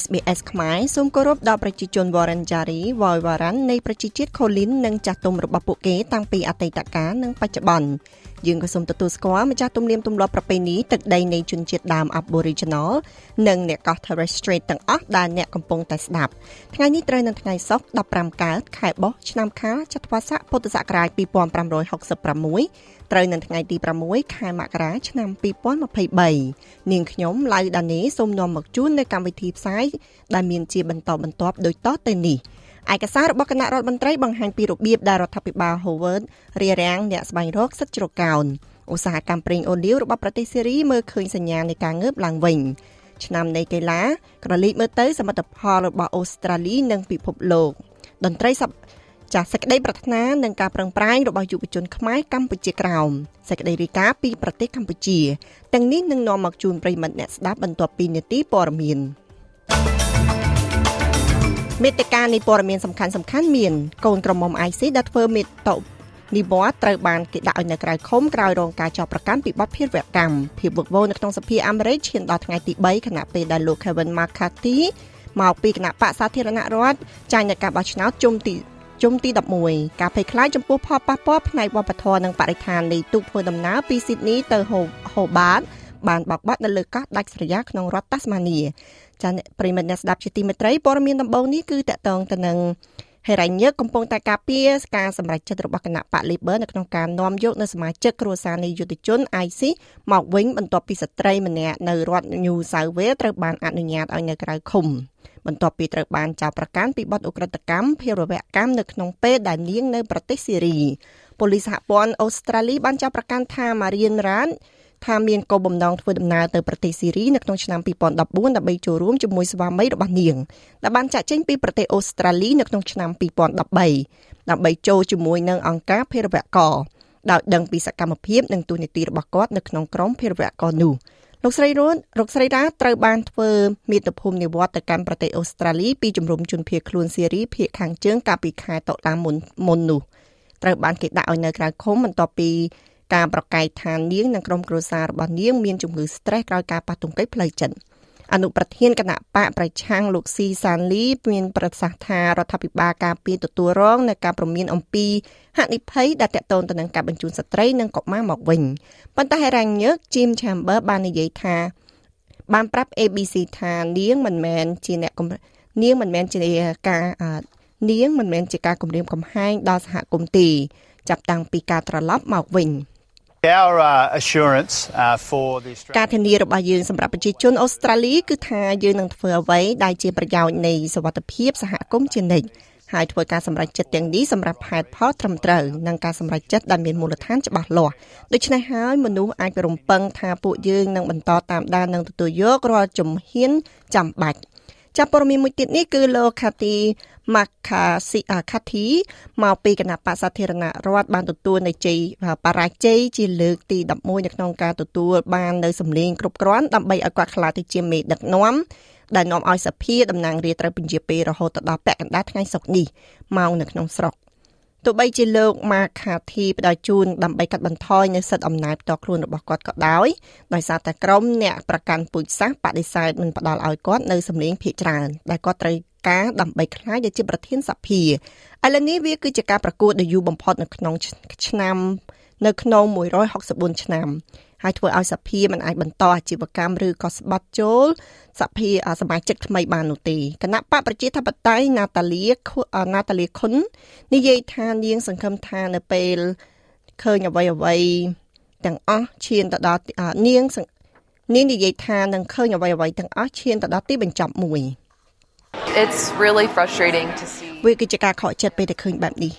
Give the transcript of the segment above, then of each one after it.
SBS ខ្មែរសូមគោរពដល់ប្រជាជន Warrenjari Woiwaran នៃប្រជាជាតិ Kulin និងចាស់ទុំរបស់ពួកគេតាំងពីអតីតកាលនិងបច្ចុប្បន្នយើងក៏សូមទទួលស្គាល់ម្ចាស់ទំនៀមទម្លាប់ប្រពៃណីទឹកដីនៃជនជាតិដើម Aboriginal និងអ្នកកោះ Torres Strait ទាំងអស់ដែលអ្នកកំពុងតែស្ដាប់ថ្ងៃនេះត្រូវនៅថ្ងៃសុក្រ15កើតខែបោះឆ្នាំខាលចត្វាស័កពុទ្ធសករាជ2566ត្រូវនៅថ្ងៃទី6ខែមករាឆ្នាំ2023នាងខ្ញុំឡៅដានីសូមនាំមកជូននៅកម្មវិធីផ្សាយដែលមានជាបន្តបន្ទាប់ដូចតទៅនេះឯកសាររបស់គណៈរដ្ឋមន្ត្រីបង្ហាញពីរបៀបដែលរដ្ឋាភិបាល Howard រារាំងអ្នកស្វែងរកសិទ្ធិជ្រកកោនឧស្សាហកម្មប្រេងអូលីវរបស់ប្រទេសសេរីមើលឃើញសញ្ញានៃការងើបឡើងវិញឆ្នាំនៃកីឡាក្រឡេកមើលទៅសមិទ្ធផលរបស់អូស្ត្រាលីនិងពិភពលោកតន្ត្រីសចាសសេចក្តីប្រាថ្នានិងការប្រឹងប្រែងរបស់យុវជនខ្មែរកម្ពុជាក្រោមសេចក្តីរីកាពីប្រទេសកម្ពុជាទាំងនេះនឹងនាំមកជូនប្រិយមិត្តអ្នកស្ដាប់បន្ទាប់ពីនាទីព័ត៌មាន មេតិការនៃព័ត៌មានសំខាន់សំខាន់មានកូនក្រមុំ IC ដែលធ្វើមេតបនិវត្តត្រូវបានគេដាក់ឲ្យនៅក្រៅឃុំក្រោយរងការចាប់ប្រកាន់ពីបទភេរវកម្មភាពវឹកវរនៅក្នុងសភាអាមេរិកឈានដល់ថ្ងៃទី3ខណៈពេលដែលលោក Kevin McCarthy មកពីគណៈបកសាធារណរដ្ឋចាញ់នៅការបោះឆ្នោតជុំទីជុំទី11ការភ័យខ្លាចចំពោះផលប៉ះពាល់ផ្នែកវប្បធម៌និងបរិស្ថាននៃទូកធ្វើដំណើរពីស៊ីដនីទៅហូបាត បានបោកបាត់នៅលើកោះដាច់ស្រយាលក្នុងរដ្ឋតាស្មានីចា៎ប្រិមិត្តអ្នកស្ដាប់ជាទីមេត្រីព័ត៌មានដំបូងនេះគឺតកតងទៅនឹងហេរ៉ាញឹកកំពុងតែការពារការសម្រេចចិត្តរបស់គណៈបក Labor នៅក្នុងការនាំយកនៅសមាជិកគ្រួសារនៃយុទ្ធជន IC មកវិញបន្ទាប់ពីស្ត្រីម្នាក់នៅរដ្ឋ New South Wales ត្រូវបានអនុញ្ញាតឲ្យនៅក្រៅឃុំបន្ទាប់ពីត្រូវបានចោទប្រកាន់ពីបទឧក្រិដ្ឋកម្មភេរវកម្មនៅក្នុងពេលដែលនាងនៅប្រទេសសេរីប៉ូលីសសហព័ន្ធអូស្ត្រាលីបានចោទប្រកាន់ថា Marian Rand ថាមានគោលបំណងធ្វើដំណើរទៅប្រទេសស៊ីរីនៅក្នុងឆ្នាំ2014ដើម្បីចូលរួមជាមួយស្វាមីរបស់នាងដែលបានចាក់ចេញពីប្រទេសអូស្ត្រាលីនៅក្នុងឆ្នាំ2013ដើម្បីចូលជាមួយនឹងអង្គការភេរវករដោយដឹងពីសកម្មភាពនិងទូនីតិរបស់គាត់នៅក្នុងក្រុមភេរវករនោះលោកស្រីរួនលោកស្រីរ៉ាត្រូវបានធ្វើមាតុភូមិនិវត្តទៅកាន់ប្រទេសអូស្ត្រាលីពីជំរំជនភៀសខ្លួនសេរីភៀសខាងជើងកាលពីខែតុលាមុនមុននោះត្រូវបានគេដាក់ឲ្យនៅក្រៅឃុំបន្ទាប់ពី ការប្រកែកថានាងនិងក្រុមគ្រួសាររបស់នាងមានជំងឺ stress ក្រោយការប៉ះទង្គិចផ្លូវចិត្តអនុប្រធានគណៈបកប្រឆាំងលោកស៊ីសានលីមានប្រសាសន៍ថារដ្ឋាភិបាលការពីទទួលរងនៅការប្រមានអំពីហានិភ័យដែលតកតូនទៅនឹងការបញ្ជូនស្ត្រីនិងកុមារមកវិញប៉ុន្តែហេរ៉ាញញើក Jim Chamber បាននិយាយថាបានប្រាប់ ABC ថានាងមិនមែនជាអ្នកនាងមិនមែនជាការនាងមិនមែនជាការគម្រាមកំហែងដល់សហគមន៍ទេចាប់តាំងពីការត្រឡប់មកវិញ។ Our assurance for the ការធានារបស់យើងសម្រាប់ប្រជាជនអូស្ត្រាលីគឺថាយើងនឹងធ្វើអ្វីដែលជាប្រយោជន៍នៃសវត្ថភាពសហគមន៍ជានិច្ចហើយធ្វើការសម្រេចចិត្តទាំងនេះសម្រាប់ហេតុផលត្រឹមត្រូវនិងការសម្រេចចិត្តដែលមានមូលដ្ឋានច្បាស់លាស់ដូច្នេះហើយមនុស្សអាចរំពឹងថាពួកយើងនឹងបន្តតាមដាននិងទទួលយករាល់ជំហានចាំបាច់ ចាប់ព័ត៌មានមួយទៀតនេះគឺលោក Kathy McCarthy មកពីគណៈបក្សសាធារណរដ្ឋបានទទួលនៅជ័យបរាជ័យជាលើកទី11នៅក្នុងការទទួលបាននៅសម្លេងគ្រប់គ្រាន់ដើម្បីឲ្យគាត់ក្លាយទៅជាមេដឹកនាំដែលនាំឲ្យសភាតំណាងរាស្ត្រត្រូវពន្យាពេលរហូតដល់ពាក់កណ្ដាលថ្ងៃសុក្រនេះមកនៅក្នុងស្រុក ទោះបីជាលោកម៉ាខាធីផ្ដល់ជូនដើម្បីកាត់បន្ថយនៅសិទ្ធិអំណាចផ្ទាល់ខ្លួនរបស់គាត់ក៏ដោយដោយសារតែក្រុមអ្នកប្រកាន់ពូជសាសន៍បដិសេធមិនផ្ដល់ឲ្យគាត់នៅសម្លេងភាគច្រើនដែលគាត់ត្រូវការដើម្បីក្លាយជាប្រធានសភាឥឡូវនេះវាគឺជាការប្រកួតដ៏យូរបំផុតនៅក្នុងឆ្នាំនៅក្នុង164ឆ្នាំ ហើយធ្វើឲ្យសភាមិនអាចបន្តអាជីវកម្មឬក៏ស្បាត់ចូលសភាសមាជិកថ្មីបាននោះទេគណៈបកប្រជាធិបតេយ្យណាតាលីណាតាលីខុននិយាយថានាងសង្ឃឹមថានៅពេលឃើញអ្វីអ្វីទាំងអស់ឈានទៅដល់នាងនាងនិយាយថានឹងឃើញអ្វីអ្វីទាំងអស់ឈានទៅដល់ទីបញ្ចប់មួយ It's really frustrating to see វាគឺជាការខកចិត្តពេលតែឃើញបែបនេះ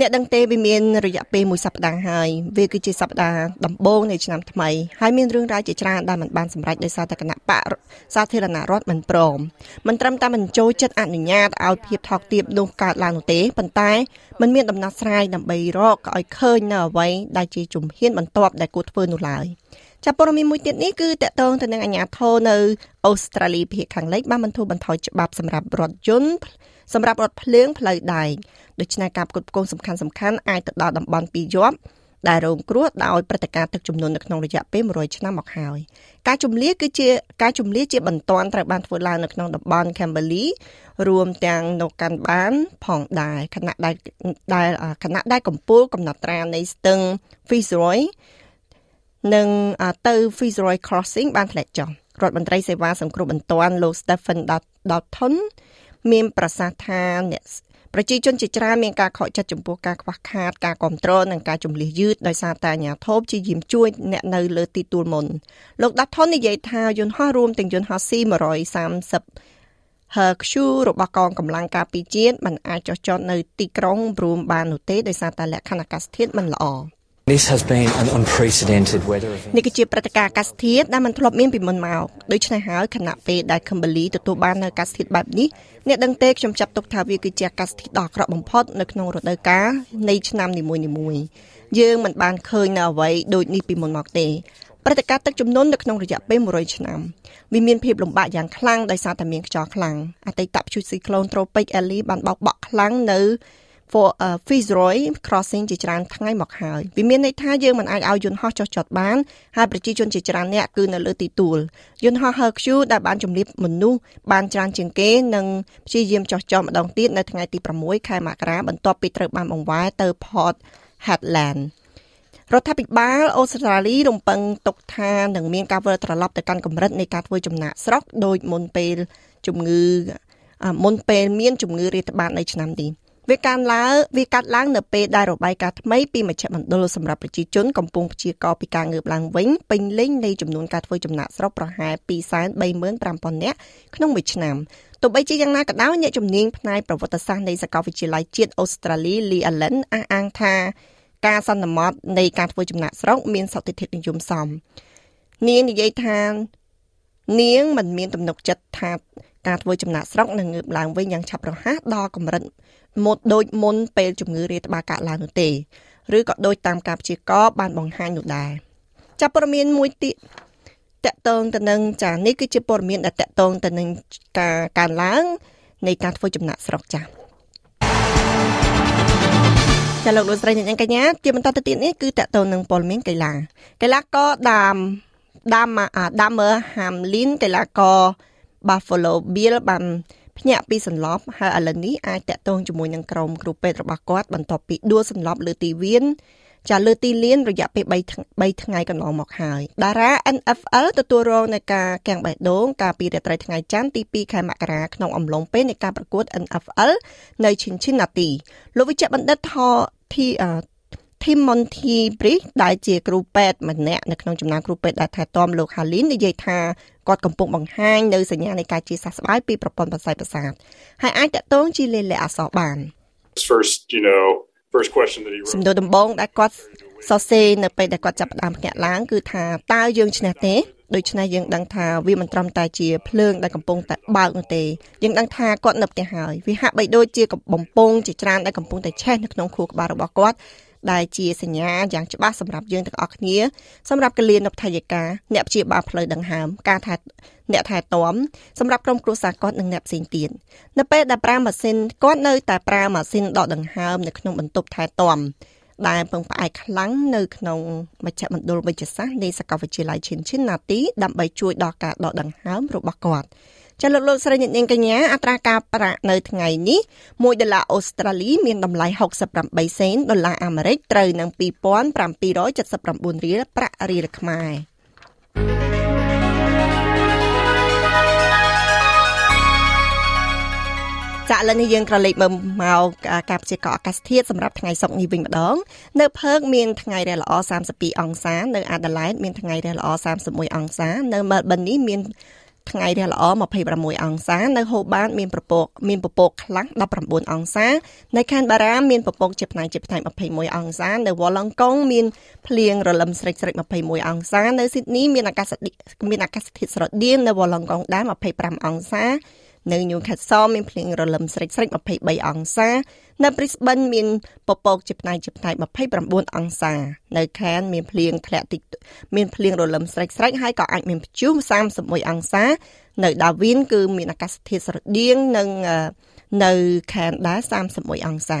អ្នកដឹងទេវាមានរយៈពេលមួយសប្តាហ៍ហើយវាគឺជាសប្តាហ៍ដំបូងនៃឆ្នាំថ្មីហើយមានរឿងរ៉ាវជាច្រើនដែលមិនបានសម្រេចដោយសារតែគណៈបកសាធារណរដ្ឋមិនព្រមមិនត្រឹមតែមិនចូលចិត្តអនុញ្ញាតឲ្យភាពថោកទាបនោះកើតឡើងនោះទេប៉ុន្តែมันមានដំណោះស្រាយដើម្បីរកឲ្យឃើញនៅអ្វីដែលជាជំហានបន្ទាប់ដែលគួរធ្វើនោះឡើយចាប់ព័ត៌មានមួយទៀតនេះគឺតកតងទៅនឹងអាញាធរនៅអូស្ត្រាលីភាគខាងលិចបានបន្ធូរបន្ថយច្បាប់សម្រាប់រថយន្ត សម្រាប់រថភ្លើងផ្លូវដែកដូច្នេះការផ្គត់ផ្គង់សំខាន់សំខាន់អាចទៅដល់តំបន់ពីរជាប់ដែលរងគ្រោះដោយព្រឹត្តិការណ៍ទឹកជំនន់នៅក្នុងរយៈពេល100ឆ្នាំមកហើយការជំនះគឺជាការជំនះជាបន្ទាន់ត្រូវបានធ្វើឡើងនៅក្នុងតំបន់ Kimberley រួមទាំងនៅកាន់បាន ផងដែរខណៈដែលដែលខណៈដែលកម្ពុជាកំណត់ត្រានៃស្ទឹង Fitzroy និងទៅ Fitzroy Crossing បានធ្លាក់ចុះរដ្ឋមន្ត្រីសេវាសង្គ្រោះបន្ទាន់លោក Stephen Dalton មានប្រសាសន៍ថាអ្នកប្រជាជនជាច្រើនមានការខកចិត្តចំពោះការខ្វះខាតការគ្រប់គ្រងនិងការជំលះយឺតដោយសារតែអាញាធិបជាយាមជួយអ្នកនៅលើទីទួលមុនលោកដាត់ថននិយាយថាយន្តហោះរួមទាំងយន្តហោះ C130 HQ របស់កងកម្លាំងការពារជាតិមិនអាចចុះចតនៅទីក្រុងព្រមបាននោះទេដោយសារតែលក្ខខណ្ឌអាកាសធាតុមិនល្អ។ This has been an unprecedented weather event. នេះគឺជាព្រឹត្តិការណ៍អាកាសធាតុដែលមិនធ្លាប់មានពីមុនមកដូច្នេះហើយខណៈពេលដែល Kimberley ទទួលបាននៅអាកាសធាតុបែបនេះអ្នកដឹងទេខ្ញុំចាប់ទុកថាវាគឺជាអាកាសធាតុដ៏អាក្រក់បំផុតនៅក្នុងរដូវកាលនៃឆ្នាំនីមួយៗយើងមិនបានឃើញនៅអ្វីដូចនេះពីមុនមកទេព្រឹត្តិការណ៍ទឹកជំនន់នៅក្នុងរយៈពេល100ឆ្នាំវាមានភាពលំបាកយ៉ាងខ្លាំងដោយសារតែមានខ្យល់ខ្លាំងអតីតព្យុះស៊ីក្លូនត្រូពិកអេលីបានបោកបក់ខ្លាំងនៅ for Fitzroy crossing ជាច្រើនថ្ងៃមកហើយវាមានន័យថាយើងមិនអាចឲ្យយន្តហោះចុះចតបានហើយប្រជាជនជាច្រើនអ្នកគឺនៅលើទីទួលយន្តហោះ Hercules ដែលបានជំរាបមនុស្សបានច្រើនជាងគេនិងព្យាយាមចុះចតម្ដងទៀតនៅថ្ងៃទី6ខែមករាបន្ទាប់ពីត្រូវបានបង្វែរទៅ Port Hedland រដ្ឋាភិបាលអូស្ត្រាលីរំពឹងទុកថានឹងមានការវិលត្រឡប់ទៅកាន់កម្រិតនៃការធ្វើចំណាកស្រុកដោយមុនពេលជំងឺមុនពេលមានជំងឺរាតត្បាតនៅឆ្នាំនេះ វាកើនឡើងវាកាត់ឡើងនៅពេលដែលរបាយការណ៍ថ្មីពីមជ្ឈមណ្ឌលសម្រាប់ប្រជាជនកំពុងព្យាករពីការងើបឡើងវិញពេញលេញនៃចំនួនការធ្វើចំណាកស្រុកប្រហែល235,000នាក់ក្នុងមួយឆ្នាំទោះបីជាយ៉ាងណាក៏ដោយអ្នកជំនាញផ្នែកប្រវត្តិសាស្ត្រនៃសាកលវិទ្យាល័យជាតិអូស្ត្រាលី Lee Allen អះអាងថាការសន្មត់នៃការធ្វើចំណាកស្រុកមានសតិធិនិយមសមនាងនិយាយថានាងមិនមានទំនុកចិត្តថាការធ្វើចំណាកស្រុកនឹងងើបឡើងវិញយ៉ាងឆាប់រហ័សដល់កម្រិត មកដូចមុនពេលជំងឺរាតត្បាតកើតឡើងនោះទេឬក៏ដូចតាមការព្យាករណ៍បានបង្ហាញនោះដែរចាប់ព័ត៌មានមួយទៀតតកតងទៅនឹងចានេះគឺជាព័ត៌មានដែលតកតងទៅនឹងការកើនឡើងនៃការធ្វើចំណាក់ស្រុកចាចាលោកលោកស្រីអ្នកកញ្ញាជាបន្តទៅទៀតនេះគឺតកតងនឹងព័ត៌មានកីឡាកីឡាករដាមដាមដាមឺហាមលីនកីឡាករ Buffalo Bill បាន ភ្ញាក់ពីសន្លប់ហើយឥឡូវនេះអាចតាក់ទងជាមួយនឹងក្រុមគ្រូពេទ្យរបស់គាត់បន្ទាប់ពីដួលសន្លប់លើទីវៀនចាលើទីលានរយៈពេល3 3ថ្ងៃកន្លងមកហើយតារា NFL ទទួលរងនៃការកាំងបេះដូងកាលពីរាត្រីថ្ងៃច័ន្ទទី2ខែមករាក្នុងអំឡុងពេលនៃការប្រកួត NFL នៅ Cincinnati លោកវិជ្ជបណ្ឌិតថធី ធីមម៉ុនធីព្រីសដែលជាគ្រូពេទ្យម្នាក់នៅក្នុងចំណោមគ្រូពេទ្យដែលថែទាំលោកហាលីននិយាយថាគាត់កំពុងបង្ហាញនៅសញ្ញានៃការជាសះស្បើយពីប្រព័ន្ធប្រសាទប្រសាទហើយអាចតកតងជាលេខអសរបាន First you know first question that he សំណួរដំបូងដែលគាត់សរសេរនៅពេលដែលគាត់ចាប់ផ្ដើមភ្ញាក់ឡើងគឺថាតើយើងឈ្នះទេដូច្នេះយើងដឹងថាវាមិនត្រឹមតែជាភ្លើងដែលកំពុងតែបើកនោះទេយើងដឹងថាគាត់នៅផ្ទះហើយវាហាក់បីដូចជាបំពង់ជាច្រើនដែលកំពុងតែឆេះនៅក្នុងខួរក្បាលរបស់គាត់ ដែលជាសញ្ញាយ៉ាងច្បាស់សម្រាប់យើងទាំងអស់គ្នាសម្រាប់កលៀននពថយកាអ្នកព្យាបាលផ្លូវដង្ហើមការថែអ្នកថែទាំសម្រាប់ក្រុមគ្រួសារគាត់និងអ្នកផ្សេងទៀតនៅពេលដែលប្រើម៉ាស៊ីនគាត់នៅតែប្រើម៉ាស៊ីនដកដង្ហើមនៅក្នុងបន្ទប់ថែទាំដែលពឹងផ្អែកខ្លាំងនៅក្នុងមជ្ឈមណ្ឌលវិទ្យាសាស្ត្រនៃសាកលវិទ្យាល័យឈិនឈិនណាទីដើម្បីជួយដល់ការដកដង្ហើមរបស់គាត់ ចាលោកលោកស្រីអ្នកនាងកញ្ញាអត្រាការប្រាក់នៅថ្ងៃនេះ1ដុល្លារអូស្ត្រាលីមានតម្លៃ68សេនដុល្លារអាមេរិកត្រូវនឹង2779រៀលប្រាក់រៀលខ្មែរចាឥឡូវនេះយើងក្រឡេកមើលមកការព្យាករណ៍អាកាសធាតុសម្រាប់ថ្ងៃសុក្រនេះវិញម្ដង នៅផើកមានថ្ងៃរះល្អ32អង្សា នៅអាដាលេដមានថ្ងៃរះល្អ31អង្សា នៅមែលប៊ននេះមាន ថ្ងៃរះល្អ26អង្សា នៅហូបាតមានប្រពកមានពពកខ្លាំង19អង្សា នៅខេត្តបារាមមានពពកជាផ្នែកជាផ្នែក21អង្សានៅវ៉លឡង់កុងមានភ្លៀងរលឹមស្រិចស្រិច21អង្សានៅស៊ីដនីមានអាកាសមានអាកាសធាតុស្រដៀងនៅវ៉លឡង់កុងដែរ25អង្សា នៅ Newcastle មានភ្លៀងរលឹមស្រិចស្រិច23អង្សា នៅ Brisbane មានពពកជាផ្នែកជាផ្នែក29អង្សា នៅ Cairns មានភ្លៀងធ្លាក់តិចមានភ្លៀងរលឹមស្រិចស្រិចហើយក៏អាចមានព្យុះ31អង្សា នៅ Darwin គឺមានអាកាសធាតុស្រដៀងនឹងនៅ Cairns ដែរ31អង្សា